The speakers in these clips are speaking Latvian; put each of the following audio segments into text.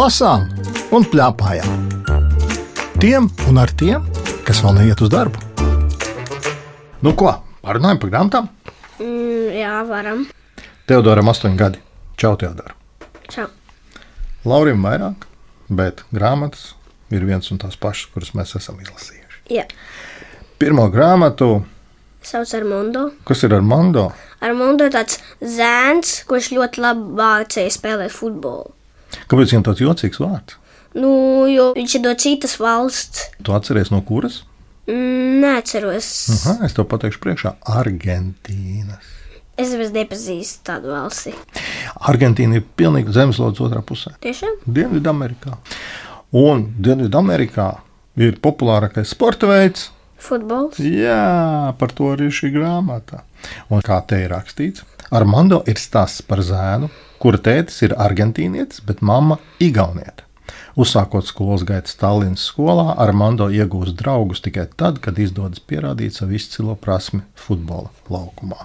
lasām un plēpājām. Tiem un ar tiem, kas vēl neiet uz darbu. Nu, ko? Parunājam par grāmatām. Mm, jā, varam. Teodoram, 8 gadi. Čau, Teodor. Čau. Laurim vairāk, bet grāmatas ir viens un tās pašas, kuras mēs esam izlasījuši. Jā. Pirmo grāmatu, Sauc ar Mondo. kas ir ar Mondo, Ar Mondo ir tāds zēns, kurš ļoti labi mācīja spēlēt futbolu. Kāpēc viņam tāds jocīgs vārds? Nu, jo viņš ir no citas valsts. Tu atceries no kuras? Mm, Neatceros. Aha, es tev pateikšu priekšā, Argentīnas. Es vairs nepazīstu tādu valsti. Argentīna ir pilnīgi zemeslodes otrā pusē. Tiešām? Dienvidamerikā. Un Dienvidamerikā ir populārākais sporta veids. Futbols. Jā, par to arī šī grāmata. Un kā te ir rakstīts, Armando ir stāsts par zēnu, kura tētis ir argentīnietis, bet mamma igauniete. Uzsākot skolas gaitu Stallinas skolā, Armando iegūst draugus tikai tad, kad izdodas pierādīt savu izcilo prasmi futbola laukumā.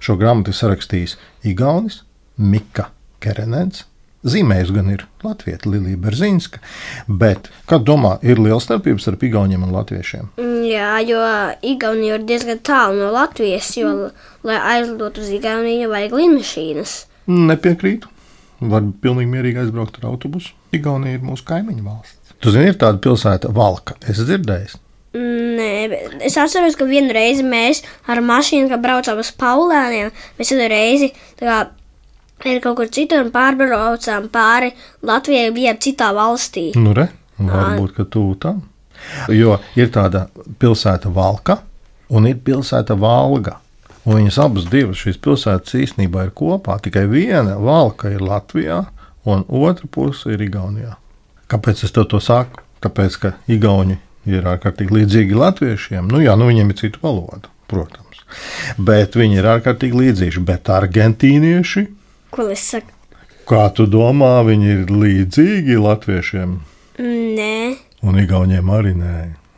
Šo grāmatu ir sarakstījis Igaunis Mika Kerenens. Zīmējis gan ir Latvijas Lilija Berzīnska, bet, kad domā, ir liela starpība starp Igauniem un Latviešiem? Jā, jo Igaunija ir diezgan tālu no Latvijas, jo, lai aizlidotu uz Igauniju, vajag lidmašīnas. Nepiekrītu. Var pilnīgi mierīgi aizbraukt ar autobusu. Igaunija ir mūsu kaimiņu valsts. Tu zini, ir tāda pilsēta Valka. Es dzirdēju, Nē, es atceros, ka vienu reizi mēs ar mašīnu, braucām uz Paulēniem, mēs vienu reizi tā kā, ir kaut kur citur un pārbraucām pāri Latvijai, bijām citā valstī. nu, re, varbūt, ka tu tam. Jo ir tāda pilsēta Valka un ir pilsēta Valga. Un viņas abas divas šīs pilsētas īstenībā ir kopā. Tikai viena valka ir Latvijā, un otra puse ir Igaunijā. Kāpēc es to saku? Tāpēc, ka Igauni ir ārkārtīgi līdzīgi latviešiem. Nu, jā, nu viņiem ir cita valoda, protams. Bet viņi ir ārkārtīgi līdzīgi. Bet argentīnieši, Ko es saku? kā tu domā, viņi ir līdzīgi latviešiem Nē, un Igauniem arī nē.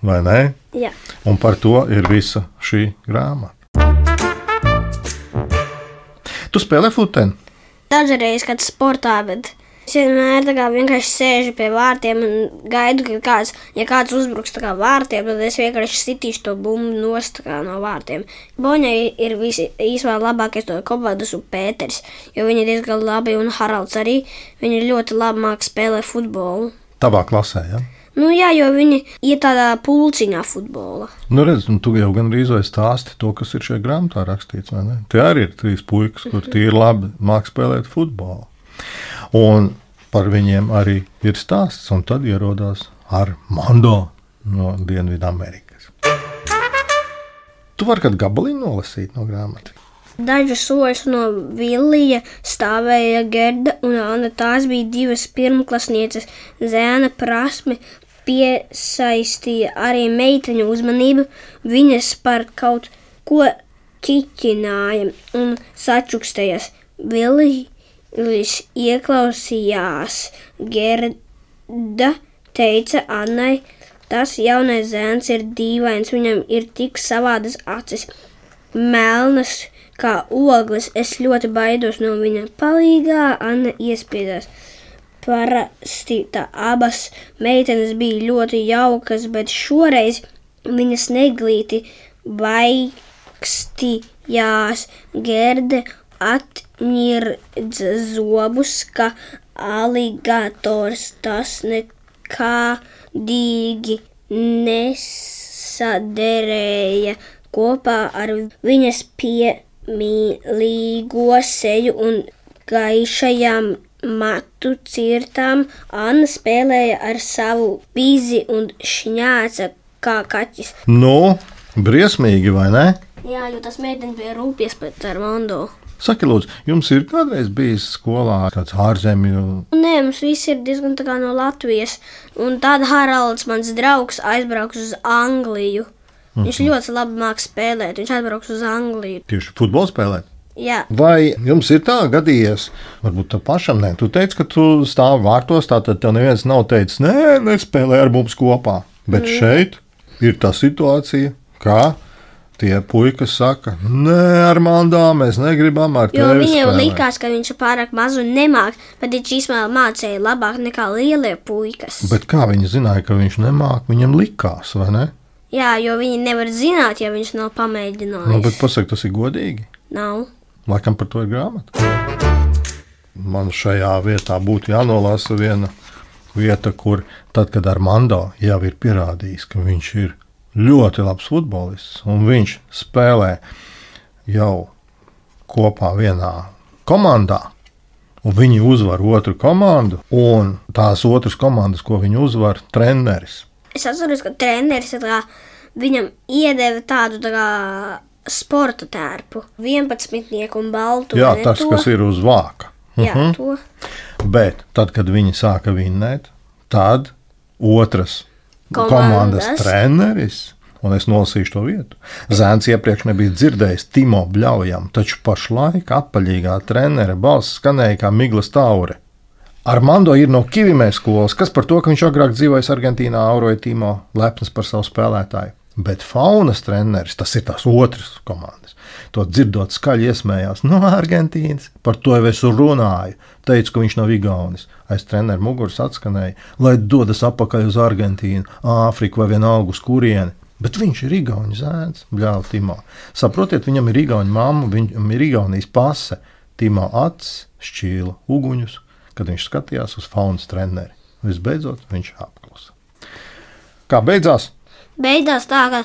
Vai ne? jā. Un par to ir visa šī grāmata. Tu spēlē futbolu? Dažreiz, kad sportā, bet es vienmēr tā kā vienkārši sēžu pie vārtiem un gaidu, ka kāds, ja kāds uzbruks tā kā vārtiem, tad es vienkārši sitīšu to bumbu nost no vārtiem. Boņai ir visi īstenībā labākais no komandas un Pēters, jo viņi ir diezgan labi un Haralds arī. Viņi ļoti labi māk spēlēt futbolu. Tavā klasē, ja? Nu jā, jo viņi ir tādā pulciņā futbola. Nu, redz, nu, tu jau gandrīz vai stāsti to, kas ir šajā grāmatā rakstīts. Tie arī ir trīs puikas, kur tie ir labi mākslinieki spēlēt futbolu. Un par viņiem arī ir stāsts, un tad ierodās ar Mondo no Dienvidamerikas. Tu vari kādu gabaliņu nolasīt no grāmatas. Dažus soļus no Vilija stāvēja Gerda un Anna. Tās bija divas pirmklasnieces. Zēna prasme piesaistīja arī meiteņu uzmanību. Viņas par kaut ko ķiķināja un sačukstējās. Vilijs ieklausījās. Gerda teica Annai, tas jaunais zēns ir dīvains, viņam ir tik savādas acis melnas kā ogles. Es ļoti baidos no viņa palīgā. Anna iespiedās. Parasti tā abas meitenes bija ļoti jaukas, bet šoreiz viņas neglīti baigstījās. Gerde atņirdza zobus, kā aligators. Tas nekādīgi nesaderēja kopā ar viņas piemīlīgo seju un gaišajām matu cirtām. Anna spēlēja ar savu bīzi un šņāca kā kaķis. Nu, briesmīgi, vai ne? Jā, jo tas meitenes bija rūpīgs pēc Armando. Saki, lūdzu, jums ir kādreiz bijis skolā tāds ārzemju Nē, mums viss ir diezgan tā kā no Latvijas. Un tad Haralds, mans draugs, aizbrauks uz Angliju. Viņš ļoti labi māks spēlēt. Viņš aizbrauks uz Angliju. tieši futbola spēlēt? Jā, Vai jums ir tā gadījies, varbūt tā pašam, nē, tu teici, ka tu stāvi vārtos, tātad tev neviens nav teicis, nē, nespēlē ar mums kopā. Bet mm. šeit ir tā situācija, ka Tie puikas saka, nē, ar mandā mēs negribam ar Jo tevi viņiem spēlēt." likās, ka viņš ir pārāk maz un nemāk, bet viņš īstenībā mācīja labāk nekā lielie puikas. Bet kā viņi zināja, ka viņš nemāk, viņam likās, vai ne? Jā, jo viņi nevar zināt, ja viņš nav pamēģinājis. Nu, bet pasak, tas ir godīgi. Nav. Laikam par to ir grāmata. Man šajā vietā būtu jānolasa viena vieta, kur tad, kad Armando jau ir pierādījis, ka viņš ir ļoti labs futbolists un viņš spēlē jau kopā vienā komandā. Un viņi uzvar otru komandu, un tās otras komandas, ko viņi uzvar, treneris. Es atceros, ka treneris kā, viņam iedeva tādu tā kā, sporta tērpu, 11 un baltu. Jā, tas, to? kas ir uz vāka. Jā, Mhm. to. Bet tad, kad viņi sāka vinnēt, tad otras komandas, Komandas. komandas treneris. Un es nolasīšu to vietu. Zēns iepriekš nebija dzirdējis Timo Bļaujam, taču pašlaik apaļīgā trenera balss skanēja kā miglas taure. Armando ir no Kivimē skolas, kas par to, ka viņš agrāk dzīvojis Argentīnā, auroja Timo lepns par savu spēlētāju. Bet faunas treneris, tas ir tās otras komandas, to dzirdot skaļi iesmējās no Argentīnas. Par to jau es runāju. Teicu, ka viņš nav Igaunis. Aiz treneru muguras atskanēja, lai dodas atpakaļ uz Argentīnu, Āfriku vai vienalga uz kurieni. Bet viņš ir Igaunijas zēns, bļāva Timo. Saprotiet, viņam ir Igaunija mamma, viņam ir Igaunijas pase. Timo acis šķīla uguņus, kad viņš skatījās uz faunas treneri. Visbeidzot, viņš apklusa. Kā beidzās? Beigās tā, ka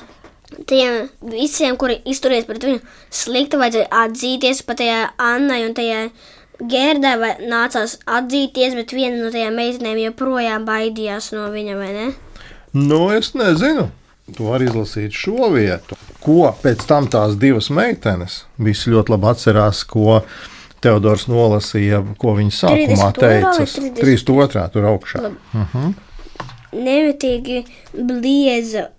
tiem visiem, kuri izturēs pret viņu slikti, vajadzēja atzīties pat tajā Annai un tajā vai nācās atzīties, bet viena no tajām meitenēm joprojām baidījās no viņa, vai ne? Nu, es nezinu. Tu vari izlasīt šo vietu. Ko pēc tam tās divas meitenes visi ļoti labi atcerās, ko Teodors nolasīja, ko viņa sākumā 32. teica. vai 30? 32. tur augšā. Nemitīgi blieza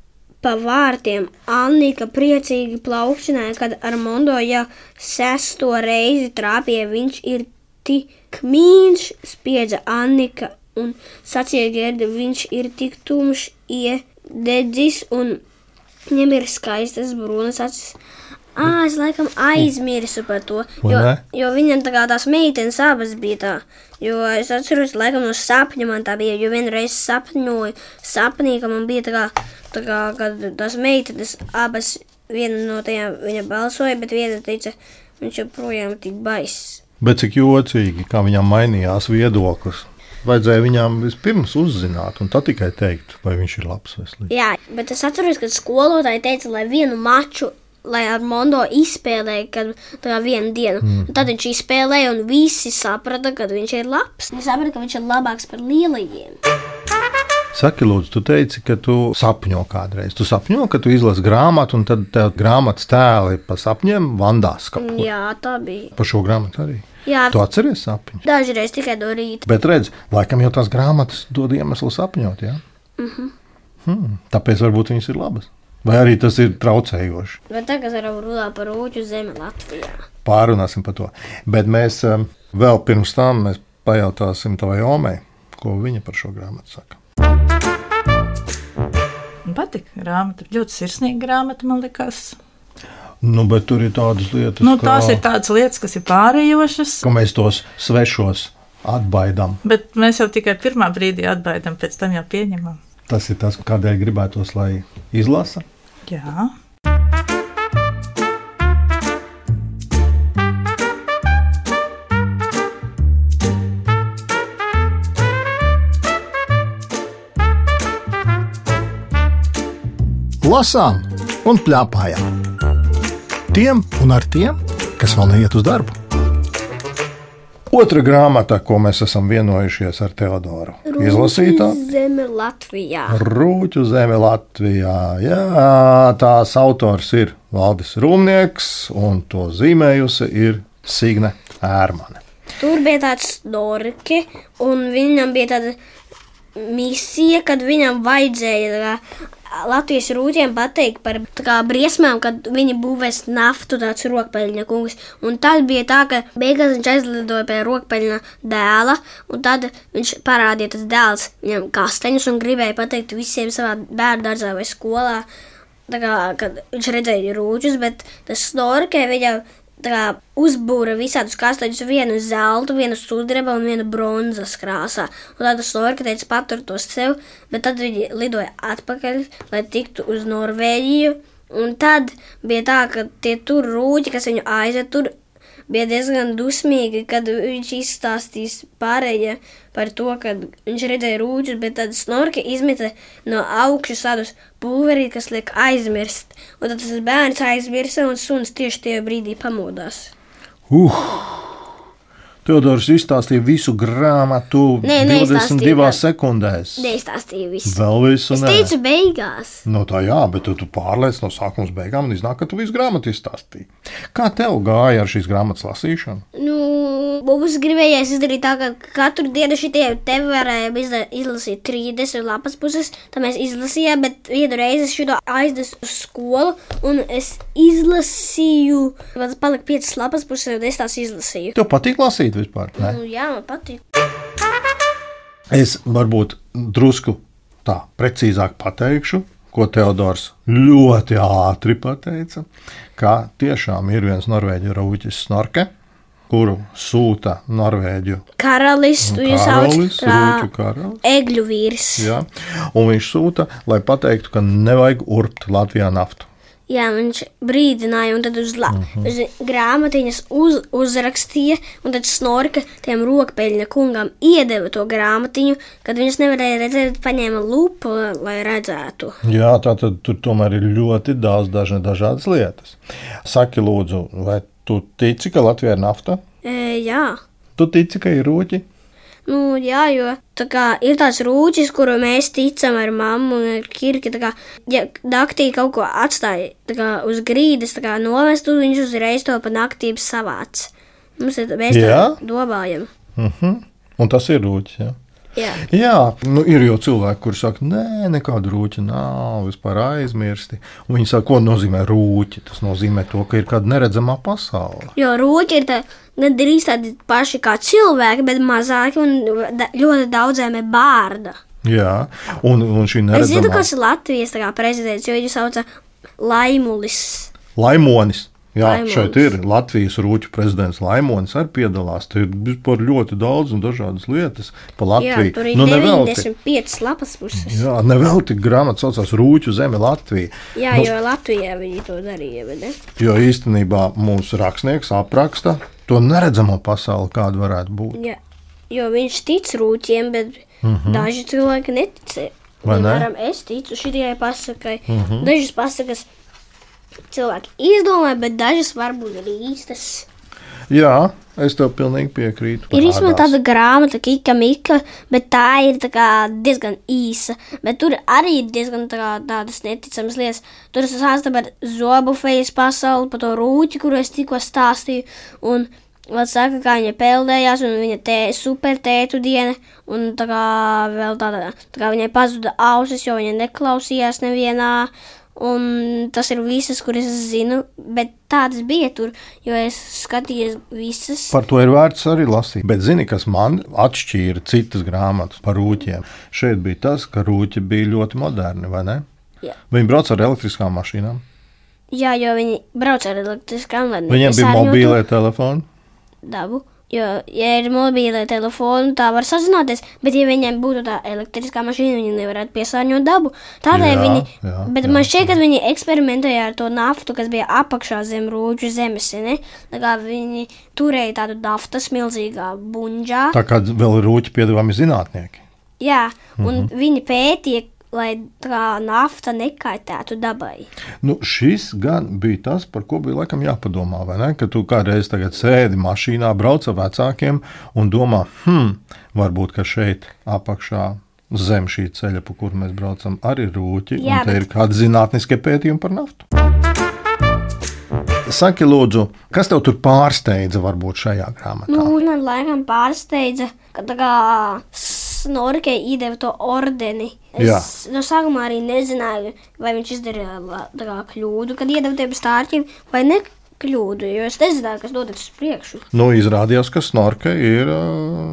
pa vārtiem. Annika priecīgi plaukšanāja, kad Armando jau sesto reizi trāpīja. Viņš ir tik mīļš, spiedza Annika un sacīja Gerda, viņš ir tik tumšs, iededzis un viņam ir skaistas brūnas acis. Ah, es laikam aizmirsu par to. Jo, jo viņam tā kā tās meitenes abas bija tā. Jo es atceros, laikam no sapņa man tā bija. Jo vienreiz sapņoju, sapnī, ka man bija tā kā, tā kā kad tās meitenes abas, viena no tajām viņa balsoja, bet viena teica, viņš joprojām tik baiss. Bet cik jocīgi, kā viņam mainījās viedoklis. Vajadzēja viņām vispirms uzzināt, un tad tikai teikt, vai viņš ir labs vai slikts. Jā, bet es atceros, ka skolotāji teica, lai vienu maču. Lai ar Mondo izspēlēja, kad tā kā vienu dienu. Mm. Tad viņš izspēlēja, un visi saprata, ka viņš ir labs. Viņi saprata, ka viņš ir labāks par lielajiem. Saki, lūdzu, tu teici, ka tu sapņo kādreiz. Tu sapņo, ka tu izlasi grāmatu, un tad tev grāmatas tēli pa sapņiem vandās kaut kur. Jā, tā bija. Par šo grāmatu arī. Jā, Tu atceries sapņus. dažreiz tikai no rīta. Bet redz, laikam jau tās grāmatas dod iemeslu sapņot. Ja? Mm -hmm. hmm, tāpēc varbūt viņas ir labas. Vai arī tas ir traucējoši. Bet tagad varam runāt par rūķu zemi Latvijā. Pārunāsim par to. Bet mēs vēl pirms tam mēs pajautāsim tavai omei, ko viņa par šo grāmatu saka. Man patīk grāmata, ļoti sirsnīga grāmata, man liekas. Nu, bet tur ir tādas lietas, Nu, kā, tās ir tādas lietas, kas ir pārējošas, ka mēs tos svešos atbaidām. bet mēs jau tikai pirmā brīdī atbaidām, pēc tam jau pieņemam. Tas ir tas, kādēļ gribētos, lai izlasa. Jā, Lasām un plēpājām. Tiem un ar tiem, kas vēl neiet uz darbu. Otra grāmata, ko mēs esam vienojušies ar Teodoru. Izlasītā Zeme Latvijā. Rūķu zeme Latvijā. Jā, tās autors ir Valdis Rūmnieks, un to zīmējusi ir Signe Ērmane. Tur bija tāds norki, un viņam bija tāda misija, kad viņam vajadzēja Latvijas rūtiem pateikt par kā, briesmām, kad viņi būvēs naftu, tāds rokpeļņa kungs. Un tad bija tā, ka beigās viņš aizlidoja pie rokpeļņa dēla, un tad viņš parādīja tas dēls viņam kasteņus un gribēja pateikt visiem savā bērnu dārzā vai skolā. tā kā, kad viņš redzēja rūķus, bet tas snorke viņam kā uzbūra visādus kastaņus, vienu zeltu, vienu sudraba un vienu bronzas krāsā. Un tad tas snorke teica patur tos sev, bet tad viņi lidoja atpakaļ, lai tiktu uz Norvēģiju. Un tad bija tā, ka tie tur rūķi, kas viņu aizved tur, bija diezgan dusmīgi, kad viņš izstāstīs pārējie par to, ka viņš redzēja rūķus, bet tad snorke izmeta no augšas tādus pulverī, kas liek aizmirst. Un tad tas bērns aizmirsa un suns tieši tajā brīdī pamodās. Uh! Teodors izstāstīja visu grāmatu Nē, 22 neizstāstīja vēl. sekundēs. Neizstāstīja visu. Vēl visu Es nē. teicu, beigās. No tā jā, bet tu, tu pārliec no sākuma līdz beigām un iznāk, ka tu visu grāmatu izstāstīji. Kā tev gāja ar šīs grāmatas lasīšanu? Nu, mums gribējās izdarīt tā, ka katru dienu šitie te varējām izlasīt 30 lapas puses. Tā mēs izlasījām, bet vienu reizi es šo aizdevu uz skolu un es izlasīju, man palika 5 lapas puses, un es tās izlasīju. Tev patīk lasīt vispār? Ne? Nu, jā, man patīk. Es varbūt drusku tā precīzāk pateikšu, ko Teodors ļoti ātri pateica, ka tiešām ir viens norvēģu rūķis snorke, kuru sūta Norvēģu Karalis, karalis, rūķu karalis. egļu vīrs. Jā, un viņš sūta, lai pateiktu, ka nevajag urbt Latvijā naftu. Jā, viņš brīdināja, un tad uz, la, Mhm. uh -huh. uz grāmatiņas uz, uzrakstīja, un tad snorka tiem rokpeļņa kungam iedeva to grāmatiņu, kad viņas nevarēja redzēt, paņēma lupu, lai redzētu. Jā, tā tad tur tomēr ir ļoti daudz dažna, dažādas lietas. Saki, lūdzu, vai tu tici, ka Latvijā ir nafta? E, jā. Tu tici, ka ir rūķi? Nu, jā, jo tā kā, ir tāds rūķis, kuru mēs ticam ar mammu un ar kirki. Kā, ja naktī kaut ko atstāja tā kā, uz grīdas, tā kā novest, tad viņš uzreiz to pa naktīm savāc. Mums ir mēs tā domājam. Uh -huh. Un tas ir rūķis. Jā. Jā. Jā, nu, ir jau cilvēki, kuriem saka, nē, nekādu rūķu nav, vispār aizmirsti. Un viņi saka, ko nozīmē rūķi. Tas nozīmē to, ka ir kāda neredzamā pasaule. Jo rūķi ir tā, gandrīz tādi paši kā cilvēki, bet mazāki un da, ļoti daudziem ir bārda. Jā, un, un šī Es zinu, neredzamā kas ir Latvijas prezidents, jo viņu sauc Laimulis. Laimonis. Jā, Laimonis. šeit ir Latvijas rūķu prezidents Laimonis arī piedalās. Tur ir vispār ļoti daudz un dažādas lietas par Jā, Latviju. tur ir nu, nu, nevelti. 95 lapas puses. Jā, nevelti grāmata saucās Rūķu zeme Latvija. Jā, Nu, jo Latvijā viņi to darīja. bet ne? Jo īstenībā mūsu rakstnieks apraksta to neredzamo pasauli, kāda varētu būt. Jā, jo viņš tic rūķiem, bet uh -huh. daži cilvēki netic. Mhm. Vai ne? Mhm. Piemēram, es ticu šai pasakai. Uh -huh. Dažas pasakas cilvēki izdomā, bet dažas varbūt ir īstas. Jā, es tev pilnīgi piekrītu. Ir īstenībā tāda grāmata, Kika Mika, bet tā ir tā kā diezgan īsa. Bet tur arī ir diezgan tā kā tādas neticamas lietas. Tur es stāstu par zobu fejas pasauli, par to rūķi, kuru es tikko stāstīju. Un Vēl saka, kā viņa peldējās, un viņa tē, super tētu diena, un tā kā vēl tāda, tā kā viņai pazuda ausis, jo viņa neklausījās nevienā. Un tas ir visas, kuras es zinu, bet tādas bija tur, jo es skatījos visas. Par to ir vērts arī lasīt. Bet zini, kas man atšķīra citas grāmatas par rūķiem? Šeit bija tas, ka rūķi bija ļoti moderni, vai ne? Jā. Viņi brauc ar elektriskām mašīnām. Jā, jo viņi brauc ar elektriskām vai Viņiem bija mobīlē telefoni. dabu. Jo, ja ir mobīlē telefona, tā var sazināties, bet, ja viņiem būtu tā elektriskā mašīna, viņi nevarētu piesārņot dabu. Tādēļ Jā, viņi, jā, bet jā, man šķiet, ka viņi eksperimentēja ar to naftu, kas bija apakšā zem rūģu zemes. Ne? Tā kā viņi turēja tādu naftas milzīgā buļģā. Tā kā vēl rūķi piedāvājumi zinātnieki. Jā, un mm. -hmm. viņi pētīja, lai tā nafta nekaitētu dabai. Nu, šis gan bija tas, par ko bija laikam jāpadomā. vai ne? Ka tu kādreiz sēdi mašīnā, brauc ar vecākiem un domā, hmm, varbūt šeit apakšā. Zem šī ceļa, pa kuru mēs braucam, arī rūķi. Jā, un te bet- ir kādi zinātniskie pētījumi par naftu. Saki, lūdzu, kas tev tur pārsteidza varbūt šajā grāmatā? Nu, man laikam pārsteidza, ka tā kā Snorke iedeva to ordeni. Es no sākuma arī nezināju, vai viņš izdarīja kļūdu, kad iedeva tiem stārķiem, vai ne. kļūdu, jo es nezināju, kas notiks uz priekšu. Nu, izrādījās, ka snorke ir.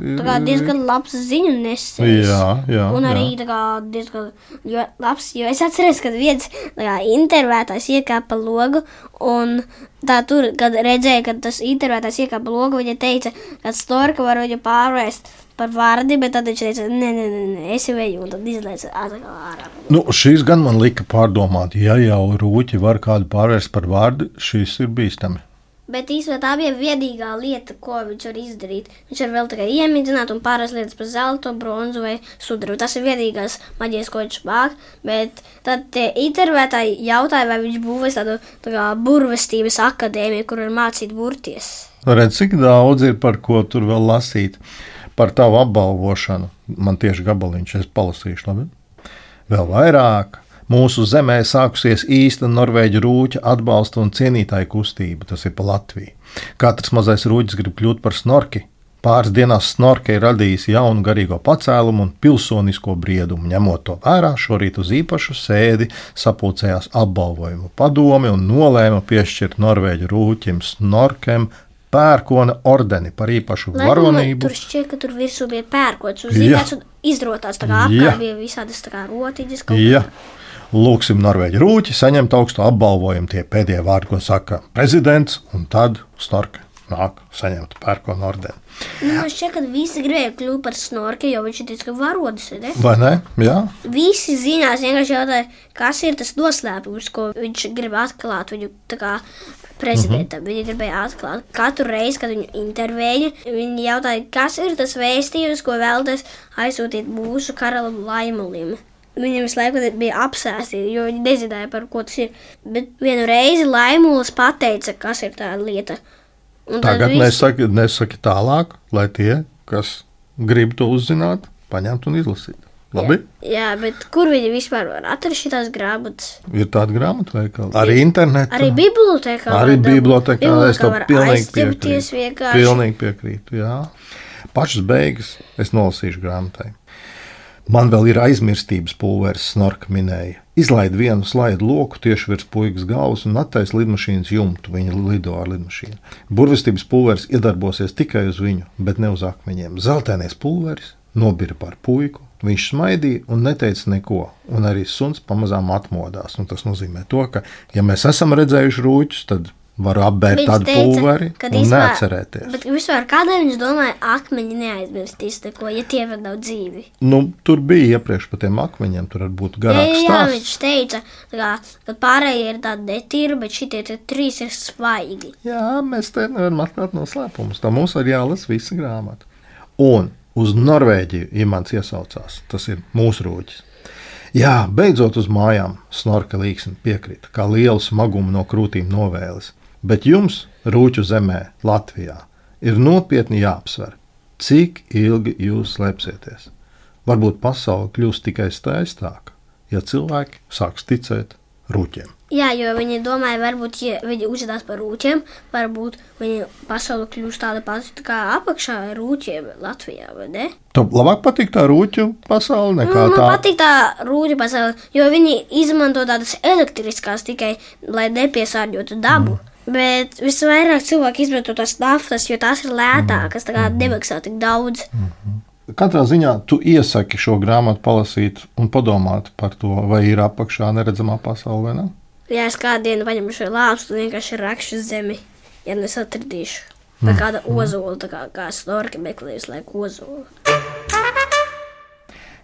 ir Tā kā diezgan labs ziņu nesējis. Jā, jā. Un arī jā. tā kā diezgan jo labs, jo es atceros, kad viens kā, intervētājs iekāpa logu, un tā tur, kad redzēja, ka tas intervētājs iekāpa logu, viņa teica, ka storka var viņu pārvērst par vārdi, bet tad viņš teica, nē, nē, nē, es eju, un tad izlaiž atkal ārā. Nu, šīs gan man lika pārdomāt, ja jau rūķi var kādu pārvērst par vārdu, šis ir bīstami. Bet īstenībā tā bija vienīgā lieta, ko viņš var izdarīt. Viņš var vēl tikai iemidzināt un pāris lietas par zelta, bronzu vai sudrabu. Tas ir vienīgais maģijas, ko viņš māk. Bet tad intervētāji jautāja, vai viņš būvēs tādu tā burvestības akadēmiju, kur var mācīt burties. Redz, cik daudz ir par ko tur vēl lasīt. Par tavu apbalvošanu. Man tieši gabaliņš, es palasīšu, labi. Vēl vairāk. Mūsu zemē sākusies īsta norvēģu rūķa atbalsta un cienītāju kustība. Tas ir pa Latviju. Katrs mazais rūķis grib kļūt par snorki. Pāris dienās snorke ir radījis jaunu garīgo pacēlumu un pilsonisko briedumu. Ņemot to vērā, šorīt uz īpašu sēdi sapulcējās apbalvojumu padome un nolēma piešķirt norvēģu rūķim snorkem pērkona ordeni par īpašu varonību. Tur šķiet, ka tur virsū bija pērkots, uzzīmēts un izrotāts. Tā kā apkārt bija visādas tā kā rotiņas. lūksim Norvēģi rūķi, saņemt augstu apbalvojumu, tie pēdējie vārdi, ko saka prezidents, un tad Snorke nāk saņemt pērkona ordeni. Nu, man šķiet, ka visi gribēja kļūt par snorki, jo viņš ir diezgan varonis. ne? Vai ne? Jā, Visi zinās, vienkārši jautāja, kas ir tas noslēpums, ko viņš grib atklāt viņu tā kā prezidentam. Uh -huh. Viņi gribēja atklāt katru reizi, kad viņu intervēja. Viņi jautāja, kas ir tas vēstījums, ko vēlaties aizsūtīt mūsu karalim Laimulim. Viņam visu laiku bija apsēstīti, jo viņi nezināja, par ko tas ir. Bet vienu reizi Laimulis pateica, kas ir tā lieta. Un tagad visi- nesaki, nesaki tālāk, lai tie, kas grib to uzzināt, paņemtu un izlasītu. Labi? Jā, bet kur viņi vispār var atrast šīs grāmatas? Ir tāda grāmata veikala. Arī internetā. Arī bibliotekā. Arī dabūt. bibliotekā. Es tam pilnīgi piekrītu. vienkārši. Pilnīgi piekrītu. Jā. Pašas beigas es nolasīšu grāmatai. Man vēl ir aizmirstības pulveris, snorka minēja. Izlaid vienu slaidu loku tieši virs puikas galvas un attaisa lidmašīnas jumtu. Viņa lido ar lidmašīnu. Burvestības pulveris iedarbosies tikai uz viņu, bet ne uz akmeņiem. Zeltainais pulveris nobira par puiku. Viņš smaidīja un neteica neko, un arī suns pamazām atmodās. Nu, tas nozīmē, to, ka, ja mēs esam redzējuši rūķus, tad var apbērt tādu teica, pulveri un vispār- neatcerēties. Bet vispār kādēļ viņš domāja, akmeņi neaizmirstīs neko, ja tie vēl nav dzīvi? Nu, tur bija iepriekš par tiem akmeņiem, tur var būt Jā, garāks jā, stāsts. viņš teica, kā, ka pārējie ir tādi netīri, bet šitie trīs ir svaigi. Jā, mēs te nevaram atklāt noslēpumus. Tā mums ir jālasa visa grāmata. Un uz Norvēģiju Imants iesaucās. Tas ir mūsu rūķis. Jā, beidzot uz mājām snorka līksni piekrita, kā lielu smagumu no krūtīm novēlis. Bet jums, rūķu zemē, Latvijā, ir nopietni jāapsver, cik ilgi jūs slēpsieties. Varbūt pasaule kļūs tikai skaistāka, ja cilvēki sāks ticēt rūķiem. Jā, jo viņi domāja, varbūt, ja viņi uzvedās par rūķiem, varbūt viņa pasaule kļūs tāda pati kā apakšā rūķiem Latvijā, vai ne? Tev labāk patīk tā rūķu pasaule nekā Man tā. patīk tā rūķa pasaule, jo viņi izmanto tādas elektriskās tikai, lai nepiesārņotu dabu. Mm. Bet visvairāk cilvēki izmanto tās naftas, jo tās ir lētākas, tā kā nemaksā tik daudz. Katrā ziņā tu iesaki šo grāmatu palasīt un padomāt par to, vai ir apakšā neredzamā pasaule vai ne. Ja es kādu dienu paņemšu šo lāpstu, tad vienkārši rakšu zemi, ja nu es atradīšu. Vai kāda ozola, tā kā, kā snorki meklējusi laiku ozolu.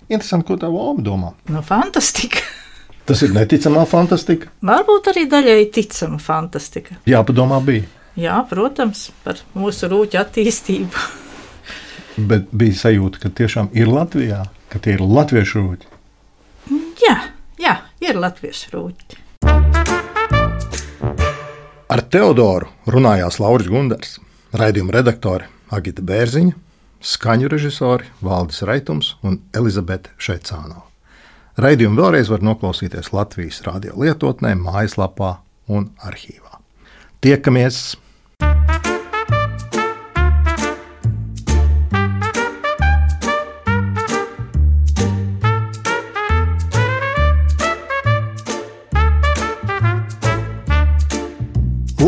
Interesanti, ko tā Voma domā. Nu, fantastika. Tas ir neticamā fantastika. Varbūt arī daļai ticama fantastika. Jāpadomā bija. Jā, protams, par mūsu rūķu attīstību. Bet bija sajūta, ka tiešām ir Latvijā, ka tie ir latviešu rūķi. Jā, jā ir latviešu rūķi. Ar Teodoru runājās Lauris Gunders, raidījuma redaktore Agita Bērziņa, skaņu režisori Valdis Raitums un Elizabete Šeicānova. Raidījumu vēlreiz var noklausīties Latvijas radio lietotnē, mājaslapā un arhīvā. Tiekamies!